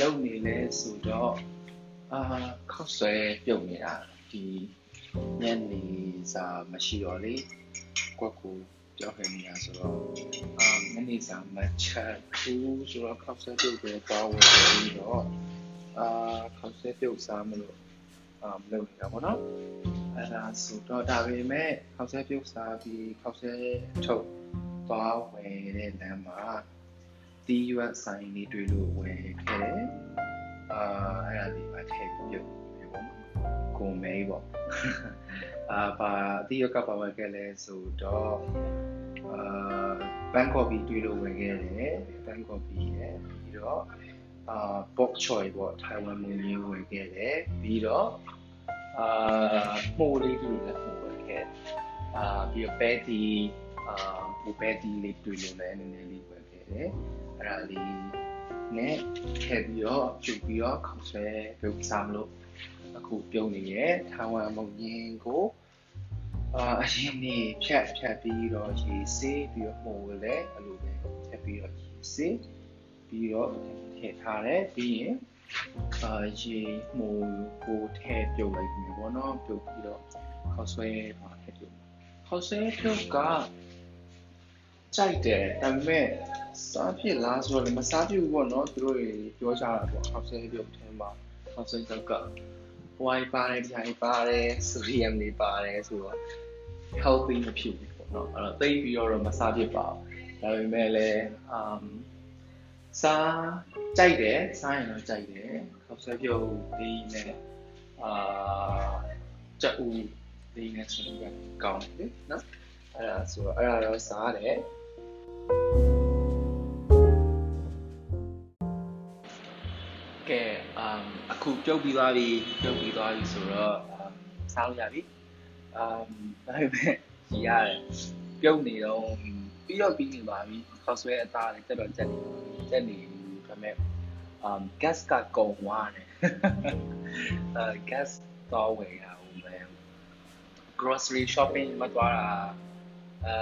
လုပ်နေလဲဆိုတော့အာခောက်ဆွဲပြုတ်နေတာဒီညနေစာမရှိတော့လေကွက်ကိုကြောက်ခဲနေတာဆိုတော့အာညနေစာမချက်ဘူးဆိုတော့ခောက်ဆွဲပြုတ်ပဲသွားဝင်ပြီးတော့အာခောက်ဆွဲပြုတ်စားမလို့အာမလုပ်နေတာပေါ့နော်အဲ့ဒါဆိုတော့ဒါပေမဲ့ခောက်ဆွဲပြုတ်စားပြီးခောက်ဆွဲထုတ်သွားဝင်တဲ့လမ်းမှာ တီးရွက်ဆိုင်လေးတွေ့လို့ဝင်ခဲ့တယ်အာအဲ့ဒါဒီမှာထည့်ပြီးပြုတ်ပြီးပေါ့နော်ကိုမဲပေါ့အာပါတီးရွက်ကပါဝင်ခဲ့လဲဆိုတော့အာဘန်ကော်ပီတွေ့လို့ဝင်ခဲ့တယ်ဘန်ကော်ပီရဲ့ပြီးတော့အာ box choy ပေါ့ထိုင်ဝမ်မူကြီးဝင်ခဲ့တယ်ပြီးတော့အာမှုလေးတွေ့လည်းဝင်ခဲ့အာပြီးတော့ပဲတီအာပူပဲတီလေးတွေ့လို့လည်းနည်းနည်းလေးဝင်ခဲ့တယ် အဲ့ဒါလေးနဲ့ထည့်ပြီးတော့ပြုတ်ပြီးတော့ခေါင်းဆွဲပြုတ်စားမလို့အခုပြုံးနေရဲ့ထိုင်ဝမ်မုံရင်ကိုအာအရင်နေ့ဖြတ်ဖြတ်ပြီးတော့ရေစေးပြီးတော့မှုလည်းအဲ့လိုပဲဖြတ်ပြီးတော့ရေစေးပြီးတော့ထည့်ထားတယ်ပြီးရင်အာရေမှုကိုထည့်ပြုတ်လိုက်ပြီပေါ့နော်ပြုတ်ပြီးတော့ခေါက်ဆွဲပါထည့်ပြုတ်ခေါက်ဆွဲပြုတ်ကကြိုက်တယ်ဒါပေမဲ့ စားဖြစ်လားဆိုတော့လည်းမစားဖြစ်ဘူးပေါ့နော်သူတို့ပြောကြတာပေါ့ခေါက်ဆွဲပြုတ်ထဲမှာခေါက်ဆွဲပြုတ်ကဝိုင်ပါတယ်ဒီဟိုင်ပါတယ်ဆိုဒီယမ်တွေပါတယ်ဆိုတော့ healthy မဖြစ်ဘူးပေါ့နော်အဲ့တော့သိပြီးတော့မစားဖြစ်ပါဘူးဒါပေမဲ့လည်း um စားကြိုက်တယ်စားရင်တော့ကြိုက်တယ်ခေါက်ဆွဲပြုတ်ဒီနဲ့အာကြက်ဦးဒီနဲ့ဆိုရင်ကောင်းတယ်နော်အဲ့ဒါဆိုတော့အဲ့ဒါတော့စားတယ် ကဲအမ်အခုပြုတ်ပြီးသွားပြီပြုတ်ပြီးသွားပြီဆိုတော့စားလို့ရပြီအမ်ဒါပေမဲ့ကြီးရတယ်ပြုတ်နေတော့ပြီးတော့ပြီးနေပါပြီခေါက်ဆွဲအသားလေးတက်တော့တက်နေတက်နေဒါပေမဲ့ um gas ကကုန်သွားတယ်အဲ gas တော့ဝယ်ရအောင်ပဲ grocery shopping မသွားတာအဲ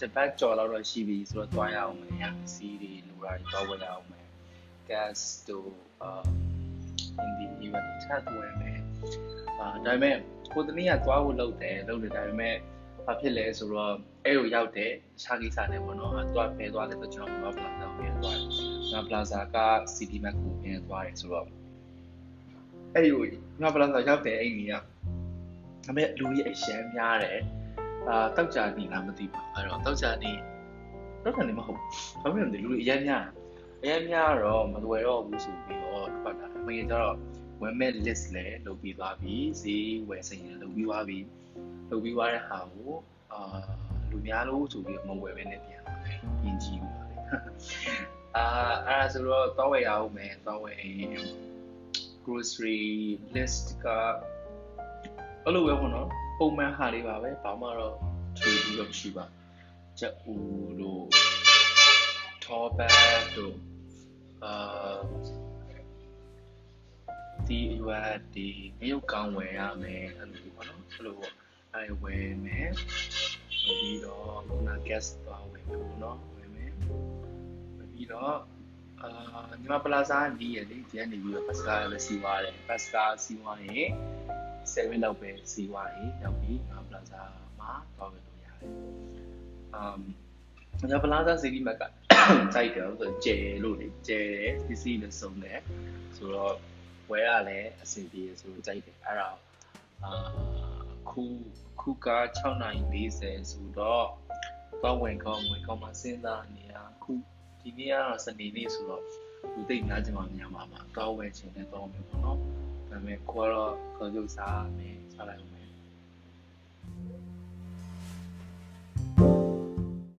တပတ်ကျော်လောက်တော့ရှိပြီဆိုတော့သွားရအောင်မယ်ရစီးတွေလူရာတွေသွားဝယ်ရအောင်မယ် gas တို့အာ in the event ချက်ဝယ်မယ်အာဒါပေမဲ့ကိုတနည်းကသွားဖို့လုပ်တယ်လုပ်တယ်ဒါပေမဲ့ဘာဖြစ်လဲဆိုတော့အဲ့လိုရောက်တယ်ရှားကိစ္စနဲ့ပေါ့နော်အဲသွားဖဲသွားတယ်ဆိုကျွန်တော်ကပလာဇာကိုပြန်သွားတယ်။ငါပလာဇာက City Map ကိုပြန်သွားတယ်ဆိုတော့အဲ့ဒီငါပလာဇာရောက်တယ်အဲ့ဒီကဒါပေမဲ့လူကြီးအရှမ်းများတယ်အာတောက်ကြနေလားမသိပါဘူးအဲ့တော့တောက်ကြနေတော့တယ်မဟုတ်ဘာဖြစ်လဲလူကြီးအရင်များအ ရင်များတော့မလွယ်တော့ဘူးဆိုပြီးတော့ထွက်တာအမေကျတော့ဝယ်မဲ့ list လည်းလုပ်ပြီးသွားပြီဈေးဝယ်စိန်လည်းလုပ်ပြီးသွားပြီလုပ်ပြီးသွားတဲ့ဟာကိုအာလူများလို့ဆိုပြီးမဝယ်ပဲနဲ့ပြန်လာတယ်ပြင်ကြည့်ပါလေအာအဲ့ဒါဆိုတော့တောဝယ်ရအောင်မယ်တောဝယ် grocery list ကအဲ့လိုပဲပေါ့နော်ပုံမှန်ဟာလေးပါပဲဘာမှတော့ထွေပြီးတော့ရှိပါချက်ဦးတို့ ထောပတ်တို့အာဒီရွာဒီမြုပ်ကောင်းဝယ်ရမယ်အဲ့လိုပေါ့နော်အဲ့လိုပေါ့အဲ့ဝယ်မယ်ပြီးတော့ခုန guest သွားဝယ်မယ်ပေါ့နော်ဝယ်မယ်ပြီးတော့အာညီမပလာဇာနီးရလေဒီကနေပြီးတော့ပတ်စကာလည်းစီးသွားတယ်ပတ်စကာစီးသွားရင်7လောက်ပဲစီးသွားရင်ရောက်ပြီးညီမပလာဇာမှာသွားဝယ်လို့ရတယ်အ မ်ညီမပလာဇာစီးဒီမကစိုက်တယ်ဆိုကျဲလို့လေကျဲတယ်ပစ္စည်းလည်းစုံတယ်ဆိုတော့ဝယ်ရလည်းအဆင်ပြေဆိုတော့စိုက်တယ်အဲ့ဒါအာခုခုက6:40ဆိုတော့တော့ဝင်ကောင်းဝင်ကောင်းမှစဉ်းစားနေရခုဒီနေ့ကတော့စနေနေ့ဆိုတော့လူသိများချင်မှများမှာပါတော့ဝယ်ချင်တဲ့တော့မယ်ပေါ့နော်ဒါပေမဲ့ကိုကတော့ခေါ်ကြစားမယ်စားလိုက်အောင်မယ်